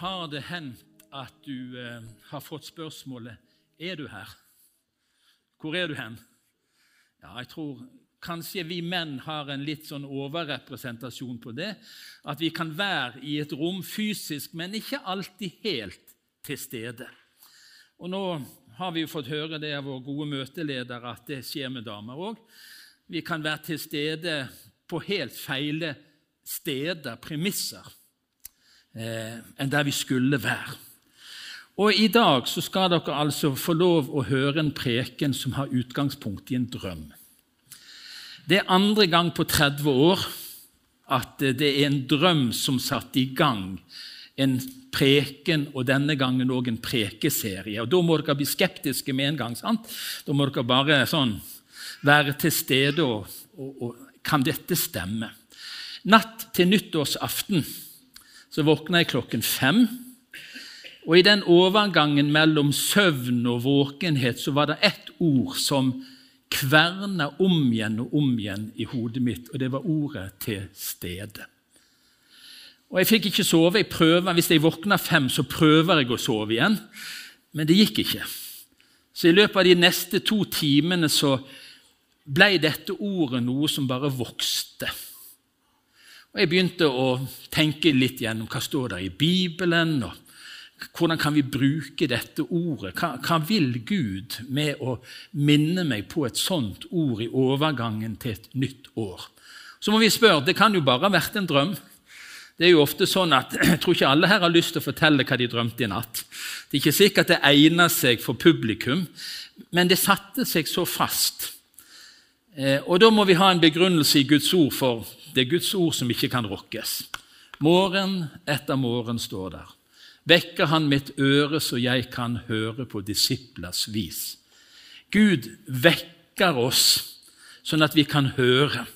har det hendt at du eh, har fått spørsmålet er du her. Hvor er du hen? Ja, jeg tror kanskje vi menn har en litt sånn overrepresentasjon på det. At vi kan være i et rom fysisk, men ikke alltid helt til stede. Og Nå har vi jo fått høre det av vår gode møteleder at det skjer med damer òg. Vi kan være til stede på helt feile steder, premisser, enn der vi skulle være. Og I dag så skal dere altså få lov å høre en preken som har utgangspunkt i en drøm. Det er andre gang på 30 år at det er en drøm som satte i gang en preken, og denne gangen òg en prekeserie. Og Da må dere bli skeptiske med en gang. sant? Da må dere bare sånn være til stede og, og, og Kan dette stemme? Natt til nyttårsaften så våkna jeg klokken fem. Og I den overgangen mellom søvn og våkenhet så var det ett ord som kverna om igjen og om igjen i hodet mitt, og det var ordet 'til stede'. Og Jeg fikk ikke sove. jeg prøver, Hvis jeg våkner fem, så prøver jeg å sove igjen, men det gikk ikke. Så i løpet av de neste to timene så ble dette ordet noe som bare vokste. Og Jeg begynte å tenke litt gjennom hva står der i Bibelen, og hvordan kan vi bruke dette ordet? Hva, hva, vil Gud med å minne meg på et sånt ord i overgangen til et nytt år? Så må vi spørre, Det kan jo bare ha vært en drøm. Det er jo ofte sånn at Jeg tror ikke alle her har lyst til å fortelle hva de drømte i natt. Det er ikke sikkert det egner seg for publikum, men det satte seg så fast. Eh, og Da må vi ha en begrunnelse i Guds ord, for det er Guds ord som ikke kan rokkes. Morgen etter morgen står der vekker han mitt øre så jeg kan høre på disiplers vis. Gud vekker oss sånn at vi kan høre.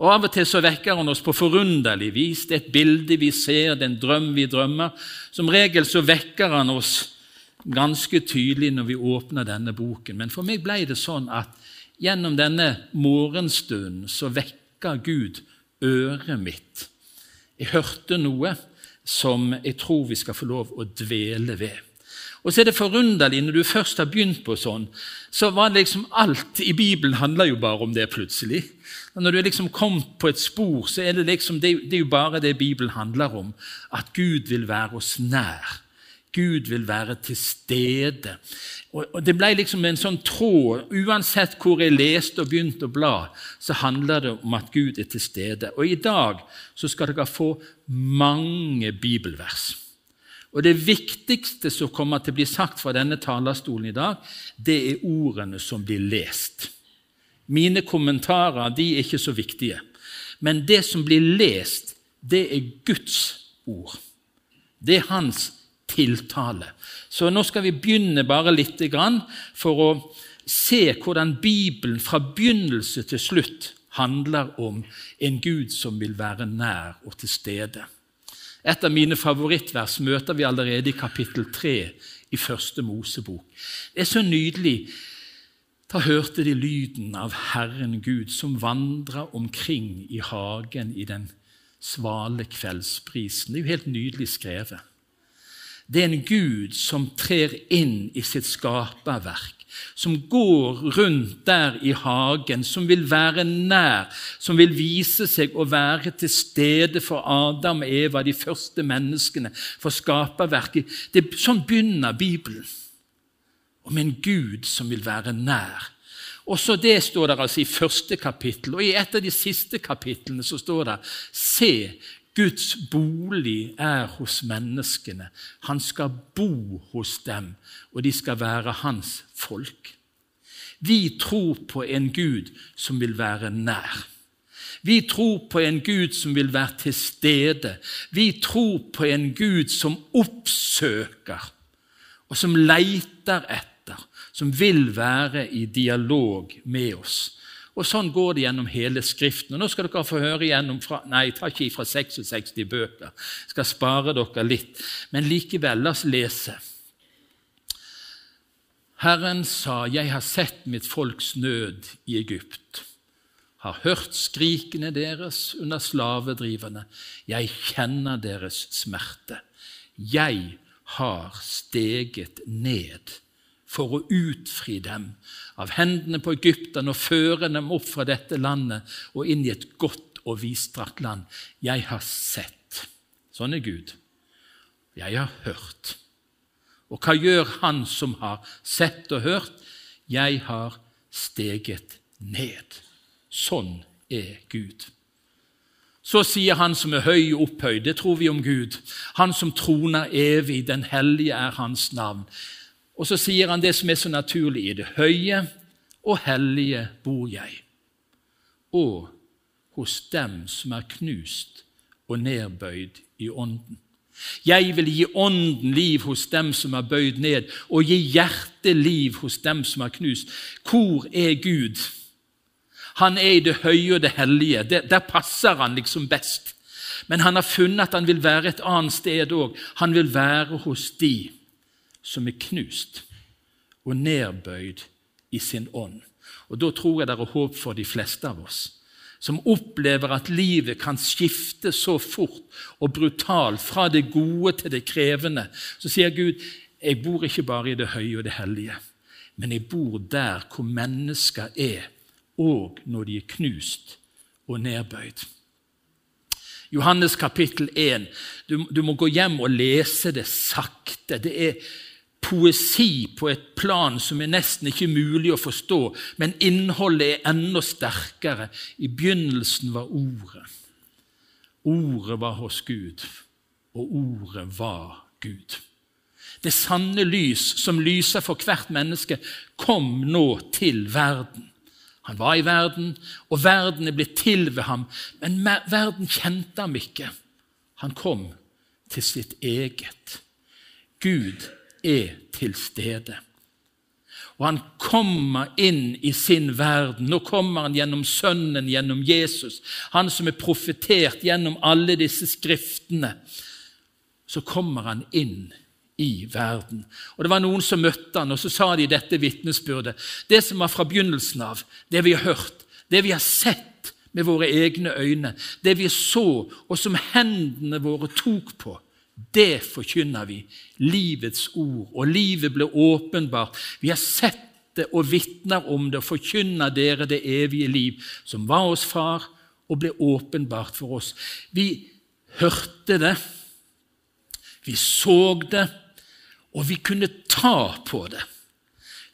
Og Av og til så vekker han oss på forunderlig vis. Det er et bilde vi ser, det er en drøm vi drømmer. Som regel så vekker han oss ganske tydelig når vi åpner denne boken. Men for meg ble det sånn at gjennom denne morgenstunden så vekka Gud øret mitt. Jeg hørte noe som jeg tror vi skal få lov å dvele ved. Og så er det forunderlig, når du først har begynt på sånn, så var det liksom alt i Bibelen handler jo bare om det plutselig. Når du er liksom kommet på et spor, så er det liksom, det, det er jo bare det Bibelen handler om. At Gud vil være oss nær. Gud vil være til stede. Og Det ble liksom en sånn tråd. Uansett hvor jeg leste og begynte å bla, så handler det om at Gud er til stede. Og I dag så skal dere få mange bibelvers. Og Det viktigste som kommer til å bli sagt fra denne talerstolen i dag, det er ordene som blir lest. Mine kommentarer de er ikke så viktige. Men det som blir lest, det er Guds ord. Det er Hans ord tiltale. Så nå skal vi begynne bare litt for å se hvordan Bibelen fra begynnelse til slutt handler om en Gud som vil være nær og til stede. Et av mine favorittvers møter vi allerede i kapittel 3 i Første Mosebok. Det er så nydelig. Da hørte de lyden av Herren Gud som vandra omkring i hagen i den svale kveldsprisen. Det er jo helt nydelig skrevet. Det er en Gud som trer inn i sitt skaperverk, som går rundt der i hagen, som vil være nær, som vil vise seg å være til stede for Adam og Eva, de første menneskene, for skaperverket. Det, sånn begynner Bibelen. Om en Gud som vil være nær. Også det står der altså i første kapittel. Og i et av de siste kapitlene så står det Se, Guds bolig er hos menneskene. Han skal bo hos dem, og de skal være hans folk. Vi tror på en Gud som vil være nær. Vi tror på en Gud som vil være til stede. Vi tror på en Gud som oppsøker, og som leiter etter, som vil være i dialog med oss. Og Sånn går det gjennom hele Skriften. Og Nå skal dere få høre igjennom fra, Nei, jeg ikke fra 66 bøker. Jeg skal spare dere litt. Men likevel, la oss lese. Herren sa, 'Jeg har sett mitt folks nød i Egypt', 'har hørt skrikene deres under slavedriverne', 'jeg kjenner deres smerte'. jeg har steget ned for å utfri dem av hendene på egypterne og føre dem opp fra dette landet og inn i et godt og vidstrakt land. Jeg har sett. Sånn er Gud. Jeg har hørt. Og hva gjør Han som har sett og hørt? Jeg har steget ned. Sånn er Gud. Så sier Han som er høy og opphøyd, det tror vi om Gud. Han som troner evig, den hellige er Hans navn. Og så sier han det som er så naturlig i det høye og hellige bor jeg, og hos dem som er knust og nedbøyd i ånden. Jeg vil gi ånden liv hos dem som er bøyd ned, og gi hjertet liv hos dem som er knust. Hvor er Gud? Han er i det høye og det hellige. Der, passer han liksom best. Men han har funnet at han vil være et annet sted òg. Han vil være hos de som er knust og nedbøyd i sin ånd. Og Da tror jeg det er håp for de fleste av oss, som opplever at livet kan skifte så fort og brutalt fra det gode til det krevende. Så sier Gud, jeg bor ikke bare i det høye og det hellige, men jeg bor der hvor mennesker er, og når de er knust og nedbøyd. Johannes kapittel 1. Du, du, må gå hjem og lese det sakte. Det er poesi på et plan som er nesten ikke mulig å forstå, men innholdet er enda sterkere. I begynnelsen var Ordet. Ordet var hos Gud, og Ordet var Gud. Det sanne lys som lyser for hvert menneske, kom nå til verden. Han var i verden, og verden er blitt til ved ham, men verden kjente ham ikke. Han kom til sitt eget. Gud er til stede. Og han kommer inn i sin verden. Nå kommer han gjennom Sønnen, gjennom Jesus, han som er profetert gjennom alle disse skriftene. Så kommer han inn i verden. Og Det var noen som møtte han, og så sa de dette vitnesbyrdet. Det som var fra begynnelsen av, det vi har hørt, det vi har sett med våre egne øyne, det vi så, og som hendene våre tok på, det forkynner vi. Livets ord. Og livet ble åpenbart. Vi har sett det og vitner om det og forkynner dere det evige liv, som var oss Far og ble åpenbart for oss. Vi hørte det, vi så det, og vi kunne ta på det.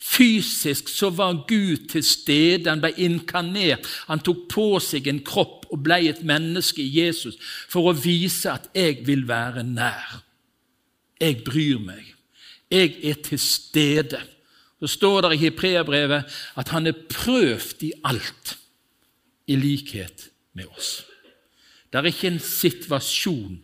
Fysisk så var Gud til stede, han ble inkarnert. Han tok på seg en kropp og ble et menneske i Jesus for å vise at 'jeg vil være nær'. Jeg bryr meg. Jeg er til stede. Så står det i Hebreabrevet at han er prøvd i alt, i likhet med oss. Det er ikke en situasjon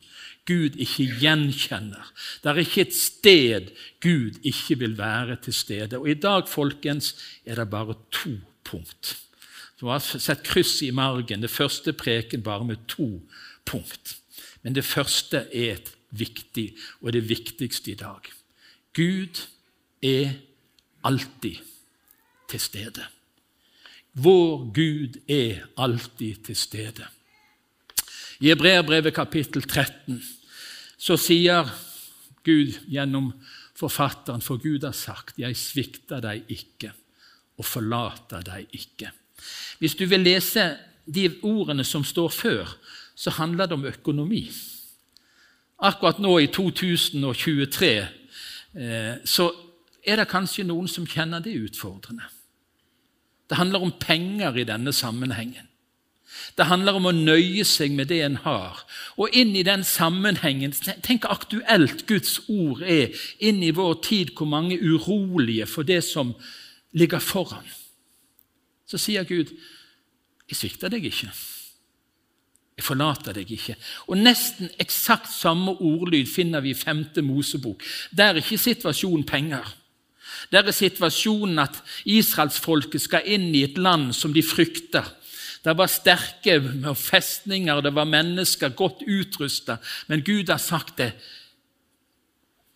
Gud ikke gjenkjenner. Det er ikke et sted Gud ikke vil være til stede. Og I dag folkens, er det bare to punkt. Du har sett kryss i margen. Det første preken bare med to punkt. Men det første er et viktig, og det viktigste i dag. Gud er alltid til stede. Vår Gud er alltid til stede. I Hebreerbrevet kapittel 13 så sier Gud gjennom forfatteren, for Gud har sagt, 'Jeg svikter deg ikke og forlater deg ikke'. Hvis du vil lese de ordene som står før, så handler det om økonomi. Akkurat nå i 2023 eh, så er det kanskje noen som kjenner det utfordrende. Det handler om penger i denne sammenhengen. Det handler om å nøye seg med det en har. Og inn i den sammenhengen Tenk aktuelt Guds ord er inn i vår tid, hvor mange urolige for det som ligger foran. Så sier Gud, 'Jeg svikter deg ikke. Jeg forlater deg ikke.' Og Nesten eksakt samme ordlyd finner vi i 5. Mosebok. Der er ikke situasjonen penger. Der er situasjonen at israelsfolket skal inn i et land som de frykter det var sterke festninger, det var mennesker godt utrusta. Men Gud har sagt det.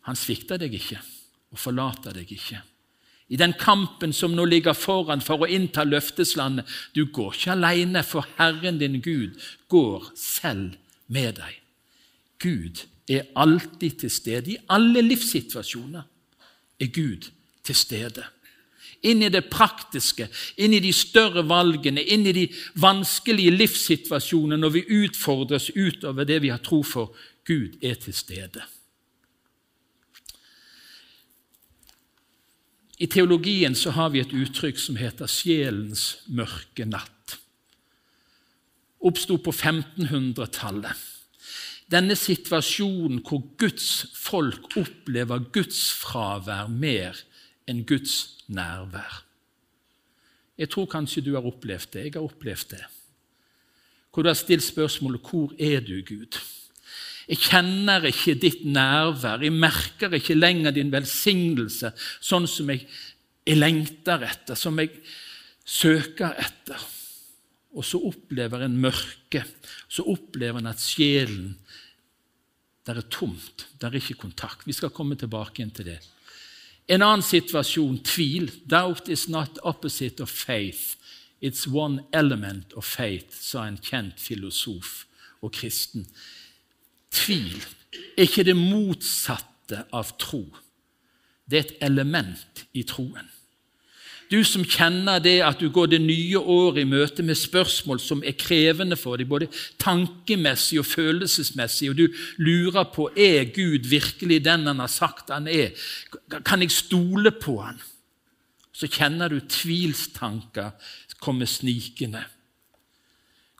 Han svikter deg ikke og forlater deg ikke. I den kampen som nå ligger foran for å innta løfteslandet Du går ikke alene, for Herren din Gud går selv med deg. Gud er alltid til stede. I alle livssituasjoner er Gud til stede. Inn i det praktiske, inn i de større valgene, inn i de vanskelige livssituasjonene når vi utfordres utover det vi har tro for. Gud er til stede. I teologien så har vi et uttrykk som heter 'sjelens mørke natt'. Oppsto på 1500-tallet. Denne situasjonen hvor Guds folk opplever Guds fravær mer enn Guds nærvær. Jeg tror kanskje du har opplevd det. Jeg har opplevd det. Hvor du har stilt spørsmålet 'Hvor er du, Gud?' Jeg kjenner ikke ditt nærvær, jeg merker ikke lenger din velsignelse sånn som jeg, jeg lengter etter, som jeg søker etter. Og så opplever en mørke, så opplever en at sjelen der er tomt, der er ikke kontakt. Vi skal komme tilbake igjen til det. En annen situasjon tvil. Doubt is not opposite of faith. It's one element of faith, sa en kjent filosof og kristen. Tvil er ikke det motsatte av tro. Det er et element i troen. Du som kjenner det at du går det nye året i møte med spørsmål som er krevende for deg, både tankemessig og følelsesmessig, og du lurer på er Gud virkelig den han har sagt han er. Kan jeg stole på han? Så kjenner du tvilstanker komme snikende.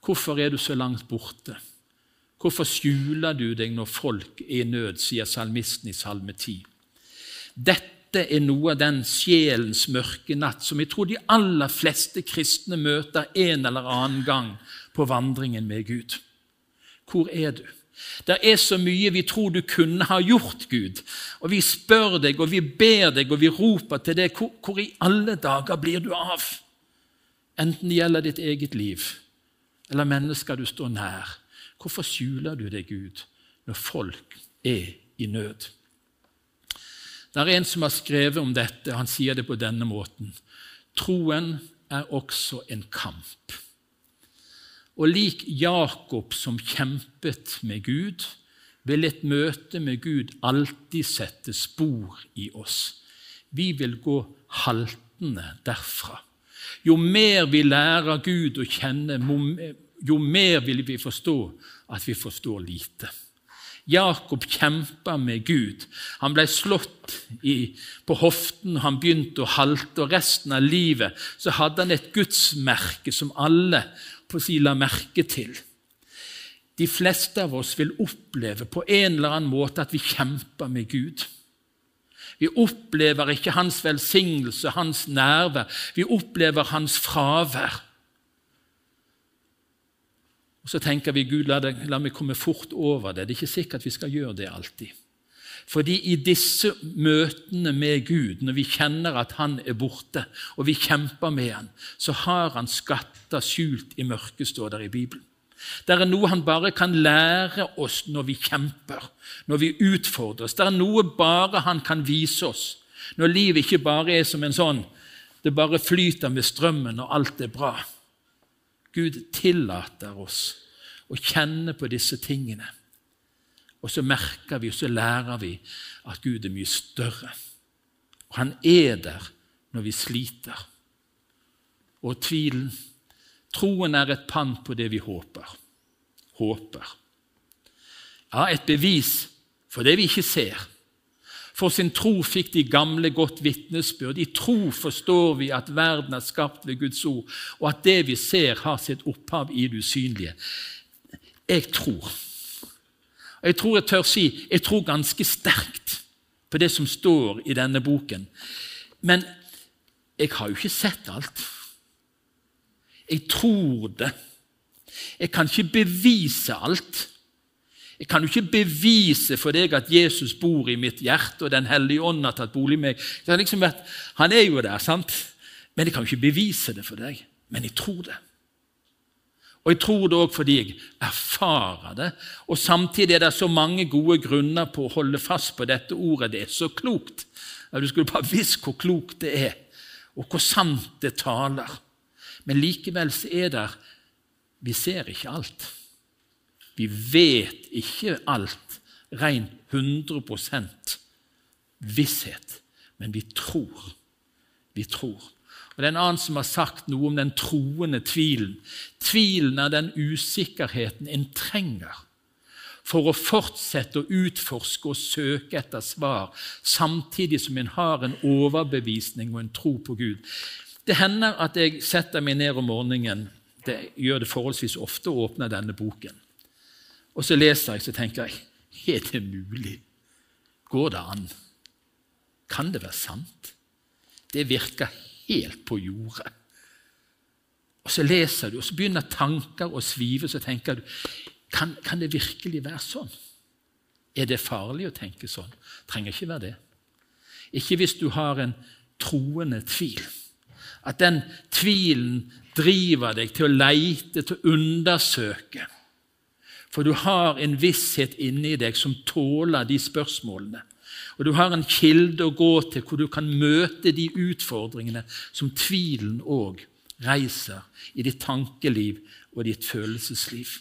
Hvorfor er du så langt borte? Hvorfor skjuler du deg når folk er i nød, sier salmisten i Salme 10. Dette er noe av den sjelens mørke natt som jeg tror de aller fleste kristne møter en eller annen gang på vandringen med Gud. Hvor er du? Det er så mye vi tror du kunne ha gjort, Gud. Og vi spør deg, og vi ber deg, og vi roper til deg. Hvor, hvor i alle dager blir du av? Enten det gjelder ditt eget liv eller mennesker du står nær Hvorfor skjuler du deg, Gud, når folk er i nød? Det er en som har skrevet om dette, han sier det på denne måten. Troen er også en kamp. Og lik Jakob som kjempet med Gud, vil et møte med Gud alltid sette spor i oss. Vi vil gå haltende derfra. Jo mer vi lærer Gud å kjenne, jo mer vil vi forstå at vi forstår lite. Jakob kjempa med Gud. Han ble slått i, på hoften, han begynte å halte, og resten av livet så hadde han et gudsmerke som alle på si la merke til. De fleste av oss vil oppleve på en eller annen måte at vi kjemper med Gud. Vi opplever ikke hans velsignelse, hans nærvær. Vi opplever hans fravær. Og Så tenker vi Gud, la, det, la meg komme fort over det. Det er ikke sikkert vi skal gjøre det alltid. Fordi i disse møtene med Gud, når vi kjenner at Han er borte, og vi kjemper med Han, så har Han skatter skjult i mørket, står der i Bibelen. Det er noe Han bare kan lære oss når vi kjemper, når vi utfordres. Det er noe bare Han kan vise oss, når livet ikke bare er som en sånn det bare flyter med strømmen, og alt er bra. Gud tillater oss å kjenne på disse tingene. Og så merker vi og så lærer vi at Gud er mye større. Og han er der når vi sliter. Og tvilen Troen er et pant på det vi håper. Håper. Ja, et bevis for det vi ikke ser. For sin tro fikk de gamle godt vitnesbyrd. I tro forstår vi at verden er skapt ved Guds ord, og at det vi ser, har sitt opphav i det usynlige. Jeg tror. Jeg tror jeg tør si jeg tror ganske sterkt på det som står i denne boken. Men jeg har jo ikke sett alt. Jeg tror det. Jeg kan ikke bevise alt. Jeg kan jo ikke bevise for deg at Jesus bor i mitt hjerte, og Den hellige ånd har tatt bolig i meg. Liksom vært, han er jo der, sant? Men jeg kan jo ikke bevise det for deg. Men jeg tror det. Og jeg tror det òg fordi jeg erfarer det. Og samtidig er det så mange gode grunner på å holde fast på dette ordet. Det er så klokt. Du skulle bare visst hvor klokt det er, og hvor sant det taler. Men likevel er det Vi ser ikke alt. Vi vet ikke alt ren 100% visshet, men vi tror. Vi tror. Og Det er en annen som har sagt noe om den troende tvilen. Tvilen er den usikkerheten en trenger for å fortsette å utforske og søke etter svar, samtidig som en har en overbevisning og en tro på Gud. Det hender at jeg setter meg ned om morgenen det gjør det forholdsvis ofte å åpne denne boken. Og så leser jeg, så tenker jeg Er det mulig? Går det an? Kan det være sant? Det virker helt på jordet. Og Så leser du, og så begynner tanker å svive, så tenker du kan, kan det virkelig være sånn? Er det farlig å tenke sånn? Trenger ikke være det. Ikke hvis du har en troende tvil. At den tvilen driver deg til å leite, til å undersøke. For du har en visshet inni deg som tåler de spørsmålene. Og du har en kilde å gå til hvor du kan møte de utfordringene som tvilen òg reiser i ditt tankeliv og ditt følelsesliv.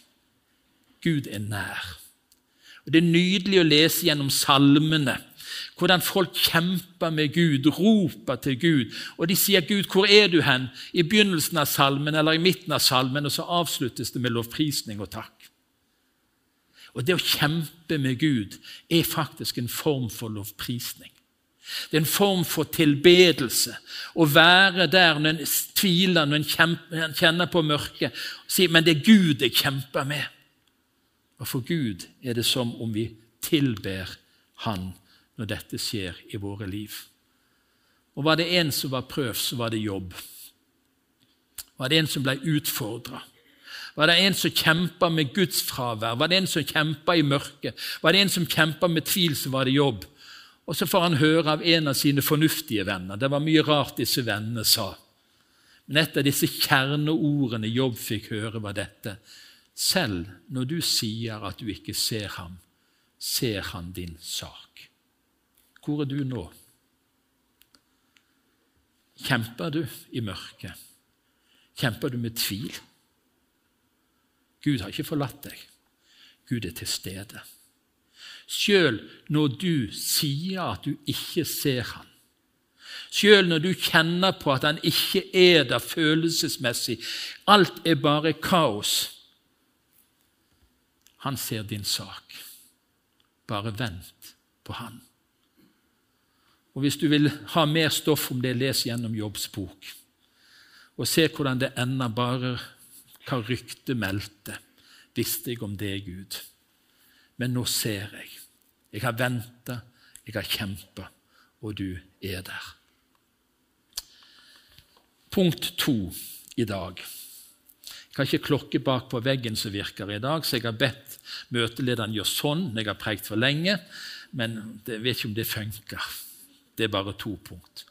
Gud er nær. Og Det er nydelig å lese gjennom salmene hvordan folk kjemper med Gud, roper til Gud. Og de sier, 'Gud, hvor er du hen?' i begynnelsen av salmen eller i midten av salmen, og så avsluttes det med lovprisning og takk. Og Det å kjempe med Gud er faktisk en form for lovprisning. Det er en form for tilbedelse. Å være der når en tviler, når en kjenner på mørket, og sier 'men det er Gud jeg kjemper med'. Og for Gud er det som om vi tilber Han når dette skjer i våre liv. Og Var det en som var prøvd, så var det jobb. Var det en som ble utfordra? Var det en som kjempa med Guds fravær? Var det en som kjempa i mørket? Var det en som kjempa med tvil, så var det jobb. Og så får han høre av en av sine fornuftige venner. Det var mye rart disse vennene sa. Men et av disse kjerneordene Jobb fikk høre, var dette. Selv når du sier at du ikke ser ham, ser han din sak. Hvor er du nå? Kjemper du i mørket? Kjemper du med tvil? Gud har ikke forlatt deg. Gud er til stede. Sjøl når du sier at du ikke ser Han, sjøl når du kjenner på at han ikke er der følelsesmessig, alt er bare kaos, han ser din sak. Bare vent på han. Og Hvis du vil ha mer stoff om det, les gjennom Jobbs bok. Og se hvordan det ender bare hva ryktet meldte. Visste jeg om det, Gud? Men nå ser jeg. Jeg har venta, jeg har kjempa, og du er der. Punkt to i dag. Jeg har ikke klokke bak på veggen som virker i dag, så jeg har bedt Møtelederen gjør sånn når jeg har preikt for lenge, men jeg vet ikke om det funker. Det er bare to punkt.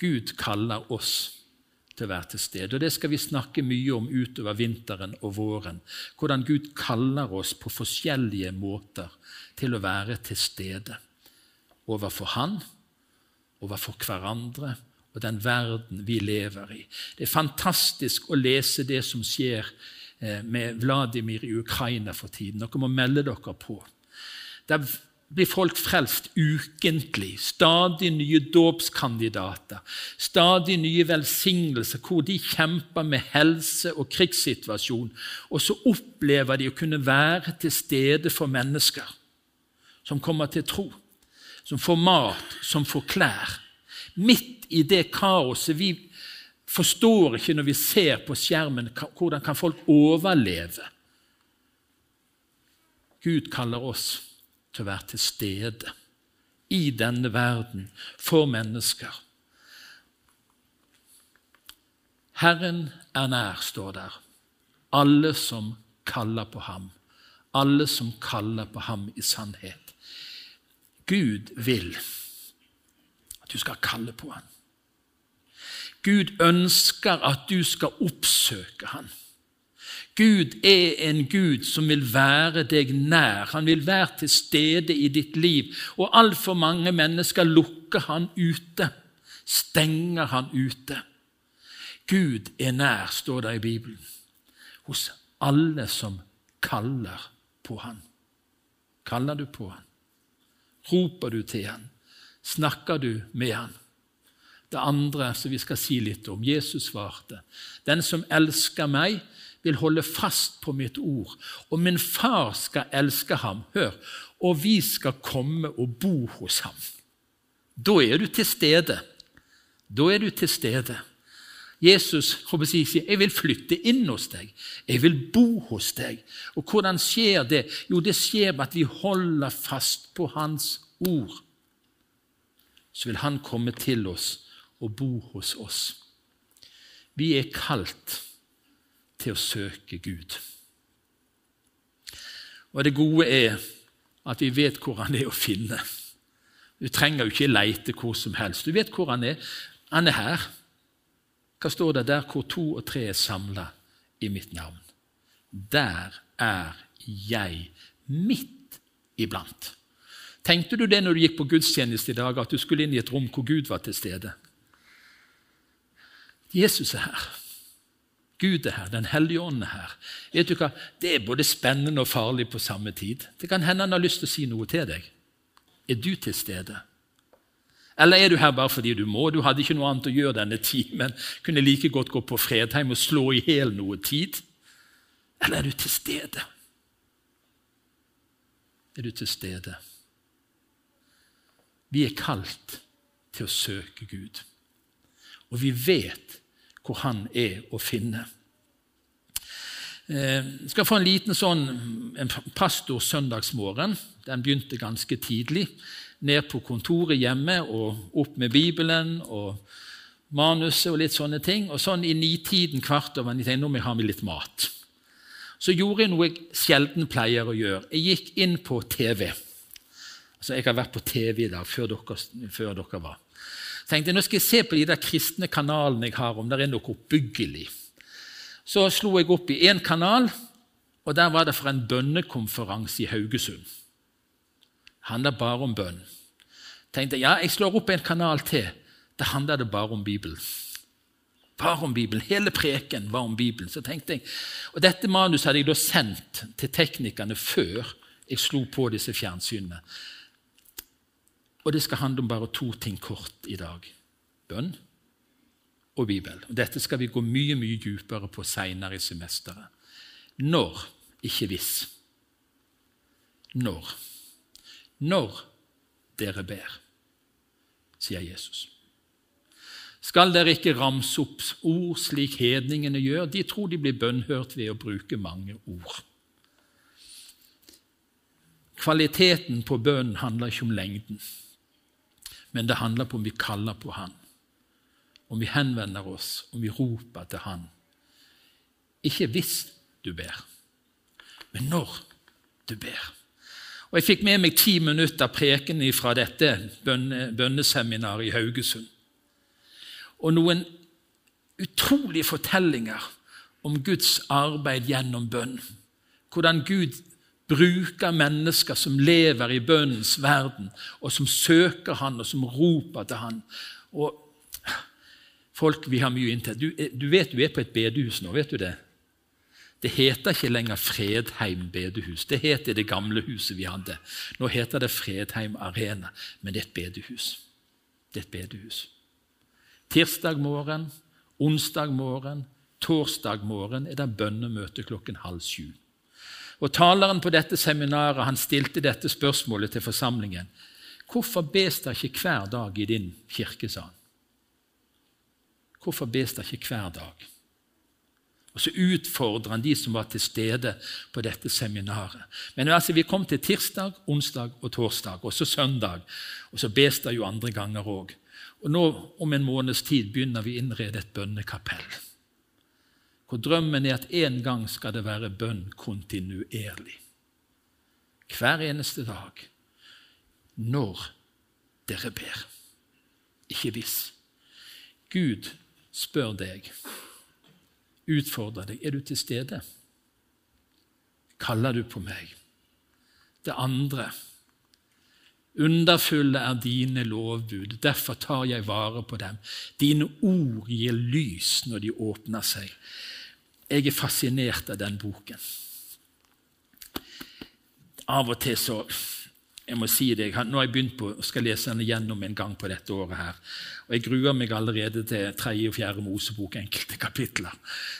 Gud kaller oss til å være til stede. Og Det skal vi snakke mye om utover vinteren og våren. Hvordan Gud kaller oss på forskjellige måter til å være til stede. Overfor Han, overfor hverandre og den verden vi lever i. Det er fantastisk å lese det som skjer Eh, med Vladimir i Ukraina for tiden. Dere må melde dere på. Der blir folk frelst ukentlig. Stadig nye dåpskandidater. Stadig nye velsignelser hvor de kjemper med helse- og krigssituasjon. Og så opplever de å kunne være til stede for mennesker som kommer til tro. Som får mat, som får klær. Midt i det kaoset vi forstår ikke når vi ser på skjermen hvordan kan folk overleve. Gud kaller oss til å være til stede i denne verden for mennesker. Herren er nær, står der. Alle som kaller på ham. Alle som kaller på ham i sannhet. Gud vil at du skal kalle på ham. Gud ønsker at du skal oppsøke ham. Gud er en Gud som vil være deg nær. Han vil være til stede i ditt liv. Og altfor mange mennesker lukker han ute, stenger han ute. Gud er nær, står det i Bibelen, hos alle som kaller på han. Kaller du på han? Roper du til han? Snakker du med han? Det andre som vi skal si litt om, Jesus svarte, den som elsker meg, vil holde fast på mitt ord, og min far skal elske ham, hør, og vi skal komme og bo hos ham. Da er du til stede. Da er du til stede. Jesus sier, 'Jeg vil flytte inn hos deg. Jeg vil bo hos deg.' Og Hvordan skjer det? Jo, det skjer ved at vi holder fast på Hans ord. Så vil Han komme til oss og bo hos oss. Vi er kalt til å søke Gud. Og det gode er at vi vet hvor Han er å finne. Du trenger jo ikke leite hvor som helst. Du vet hvor Han er. Han er her. Hva står det der hvor to og tre er samla i mitt navn? Der er jeg midt iblant. Tenkte du det når du gikk på gudstjeneste i dag, at du skulle inn i et rom hvor Gud var til stede? Jesus er her. Gud er her, Den hellige ånd er her. Vet du hva? Det er både spennende og farlig på samme tid. Det kan hende han har lyst til å si noe til deg. Er du til stede? Eller er du her bare fordi du må? Du hadde ikke noe annet å gjøre denne timen. Kunne like godt gå på Fredheim og slå i hjel noe tid. Eller er du til stede? Er du til stede? Vi er kalt til å søke Gud. Og vi vet hvor Han er å finne. Jeg eh, skal få en liten sånn en pastor søndagsmorgen. Den begynte ganske tidlig ned på kontoret hjemme og opp med Bibelen og manuset og litt sånne ting. Og sånn i nitiden kvart over ni nå må jeg ha med litt mat. Så gjorde jeg noe jeg sjelden pleier å gjøre. Jeg gikk inn på TV. Altså, Jeg har vært på TV i dag før før dere var. Tenkte jeg, Nå skal jeg se på de der kristne kanalene jeg har, om det er noe oppbyggelig. Så slo jeg opp i én kanal, og der var det for en bønnekonferanse i Haugesund handler bare om bønn. Tenkte ja, jeg slår opp en kanal til. Da handler det bare om Bibelen. Bare om Bibelen. Hele preken var om Bibelen. Så tenkte jeg, og Dette manuset hadde jeg da sendt til teknikerne før jeg slo på disse fjernsynene. Og det skal handle om bare to ting kort i dag. Bønn og Bibel. Dette skal vi gå mye mye dypere på seinere i semesteret. Når, ikke hvis. Når når dere ber, sier Jesus. Skal dere ikke ramse opp ord slik hedningene gjør? De tror de blir bønnhørt ved å bruke mange ord. Kvaliteten på bønnen handler ikke om lengden, men det handler på om vi kaller på Han, om vi henvender oss, om vi roper til Han. Ikke hvis du ber, men når du ber. Og Jeg fikk med meg ti minutter preken fra dette bønneseminaret i Haugesund. Og noen utrolige fortellinger om Guds arbeid gjennom bønn. Hvordan Gud bruker mennesker som lever i bønnens verden, og som søker Han, og som roper til Han. Og folk vi har mye inntil. Du, du vet du er på et bedehus nå, vet du det? Det heter ikke lenger Fredheim bedehus. Det het det gamle huset vi hadde. Nå heter det Fredheim Arena, men det er et bedehus. Det er et bedehus. Tirsdag morgen, onsdag morgen, torsdag morgen er det bønnemøte klokken halv sju. Og Taleren på dette seminaret han stilte dette spørsmålet til forsamlingen. Hvorfor bes det ikke hver dag i din kirke, sa han. Hvorfor bes det ikke hver dag? Og så utfordrer han de som var til stede på dette seminaret. Men altså, vi kom til tirsdag, onsdag og torsdag, og så søndag. Og så bes det jo andre ganger òg. Og nå om en måneds tid begynner vi å innrede et bønnekapell. Hvor drømmen er at en gang skal det være bønn kontinuerlig. Hver eneste dag. Når dere ber. Ikke hvis. Gud spør deg utfordrer deg. Er du til stede? Kaller du på meg? Det andre Underfulle er dine lovbud, derfor tar jeg vare på dem. Dine ord gir lys når de åpner seg. Jeg er fascinert av den boken. av og til så jeg må si det, Nå har jeg begynt på, skal lese den igjennom en gang på dette året. her. Og Jeg gruer meg allerede til tredje og fjerde Mosebok, enkelte kapitler.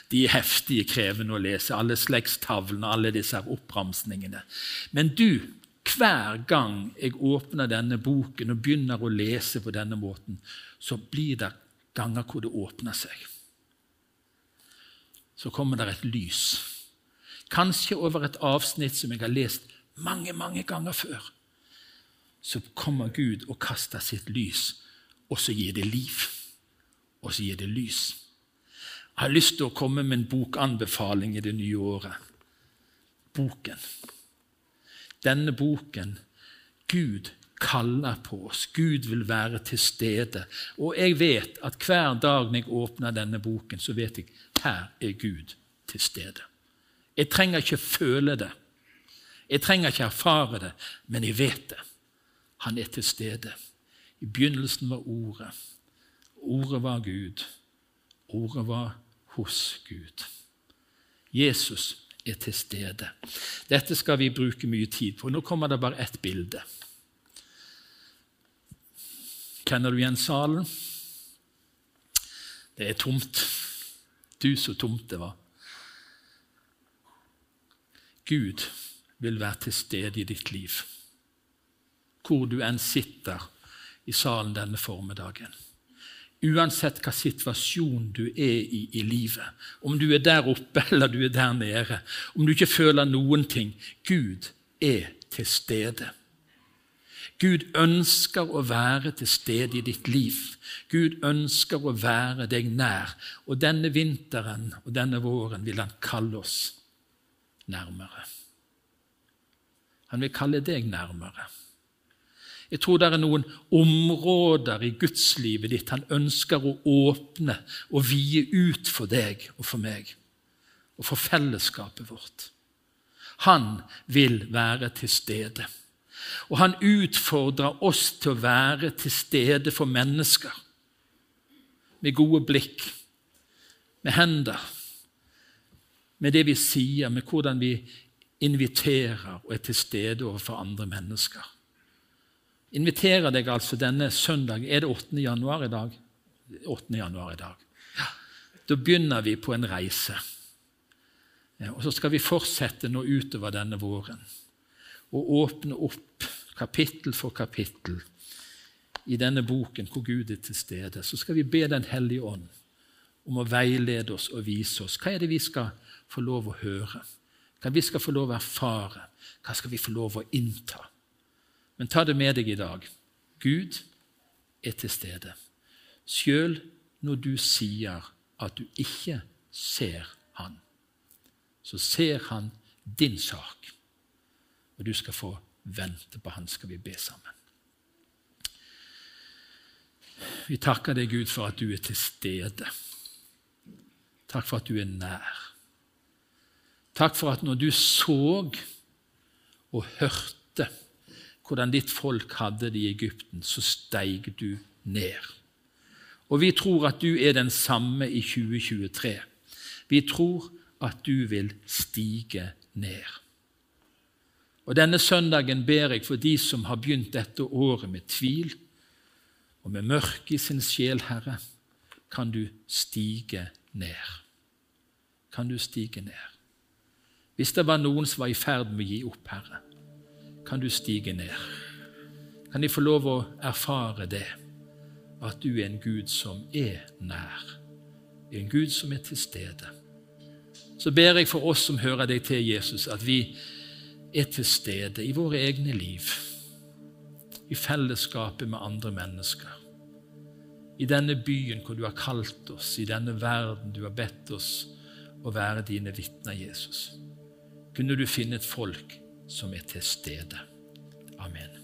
De er heftige, krevende å lese. Alle slektstavlene, alle disse oppramsningene. Men du, hver gang jeg åpner denne boken og begynner å lese på denne måten, så blir det ganger hvor det åpner seg. Så kommer det et lys. Kanskje over et avsnitt som jeg har lest mange, mange ganger før så kommer Gud og kaster sitt lys, og så gir det liv. Og så gir det lys. Jeg har lyst til å komme med en bokanbefaling i det nye året. Boken. Denne boken Gud kaller på oss. Gud vil være til stede. Og jeg vet at hver dag når jeg åpner denne boken, så vet jeg her er Gud til stede. Jeg trenger ikke føle det. Jeg trenger ikke erfare det, men jeg vet det. Han er til stede. I begynnelsen var Ordet. Ordet var Gud. Ordet var hos Gud. Jesus er til stede. Dette skal vi bruke mye tid på. Nå kommer det bare ett bilde. Kjenner du igjen salen? Det er tomt. Du, så tomt det var. Gud vil være til stede i ditt liv hvor du enn sitter i salen denne formiddagen. Uansett hva situasjon du er i i livet, om du er der oppe eller du er der nede, om du ikke føler noen ting Gud er til stede. Gud ønsker å være til stede i ditt liv. Gud ønsker å være deg nær. Og denne vinteren og denne våren vil han kalle oss nærmere. Han vil kalle deg nærmere. Jeg tror det er noen områder i gudslivet ditt han ønsker å åpne og vie ut for deg og for meg og for fellesskapet vårt. Han vil være til stede. Og han utfordrer oss til å være til stede for mennesker. Med gode blikk, med hender, med det vi sier, med hvordan vi inviterer og er til stede overfor andre mennesker inviterer deg altså denne søndag Er det 8. januar i dag? 8. januar i dag. Ja. Da begynner vi på en reise. Og Så skal vi fortsette nå utover denne våren og åpne opp kapittel for kapittel i denne boken hvor Gud er til stede. Så skal vi be Den hellige ånd om å veilede oss og vise oss. Hva er det vi skal få lov å høre? Hva vi skal få lov å erfare? Hva skal vi få lov å innta? Men ta det med deg i dag. Gud er til stede. Sjøl når du sier at du ikke ser Han, så ser Han din sak. Og du skal få vente på Han, skal vi be sammen. Vi takker deg, Gud, for at du er til stede. Takk for at du er nær. Takk for at når du så og hørte hvordan ditt folk hadde det i Egypten, så steig du ned. Og vi tror at du er den samme i 2023. Vi tror at du vil stige ned. Og Denne søndagen ber jeg for de som har begynt dette året med tvil og med mørke i sin sjel, Herre. Kan du stige ned? Kan du stige ned? Hvis det var noen som var i ferd med å gi opp, Herre, kan du stige ned. Kan de få lov å erfare det, at du er en Gud som er nær, en Gud som er til stede. Så ber jeg for oss som hører deg til, Jesus, at vi er til stede i våre egne liv, i fellesskapet med andre mennesker. I denne byen hvor du har kalt oss, i denne verden du har bedt oss å være dine vitner, Jesus. Kunne du finne et folk som er til stede. Amen.